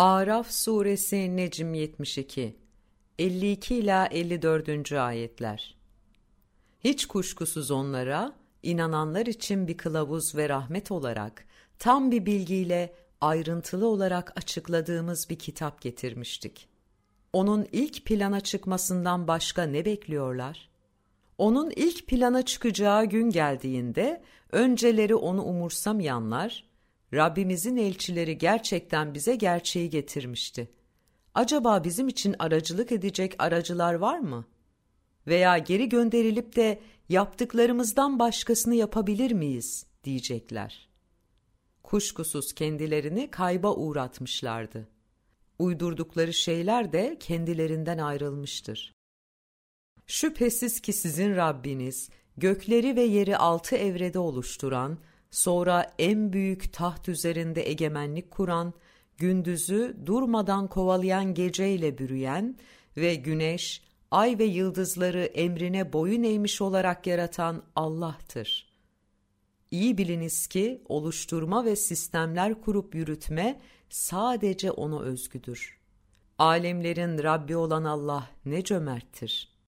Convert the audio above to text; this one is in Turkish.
Araf suresi Necm 72 52 ila 54. ayetler. Hiç kuşkusuz onlara inananlar için bir kılavuz ve rahmet olarak tam bir bilgiyle ayrıntılı olarak açıkladığımız bir kitap getirmiştik. Onun ilk plana çıkmasından başka ne bekliyorlar? Onun ilk plana çıkacağı gün geldiğinde önceleri onu umursamayanlar Rabbimizin elçileri gerçekten bize gerçeği getirmişti. Acaba bizim için aracılık edecek aracılar var mı? Veya geri gönderilip de yaptıklarımızdan başkasını yapabilir miyiz diyecekler. Kuşkusuz kendilerini kayba uğratmışlardı. Uydurdukları şeyler de kendilerinden ayrılmıştır. Şüphesiz ki sizin Rabbiniz gökleri ve yeri altı evrede oluşturan, sonra en büyük taht üzerinde egemenlik kuran, gündüzü durmadan kovalayan geceyle bürüyen ve güneş, ay ve yıldızları emrine boyun eğmiş olarak yaratan Allah'tır. İyi biliniz ki oluşturma ve sistemler kurup yürütme sadece ona özgüdür. Alemlerin Rabbi olan Allah ne cömerttir.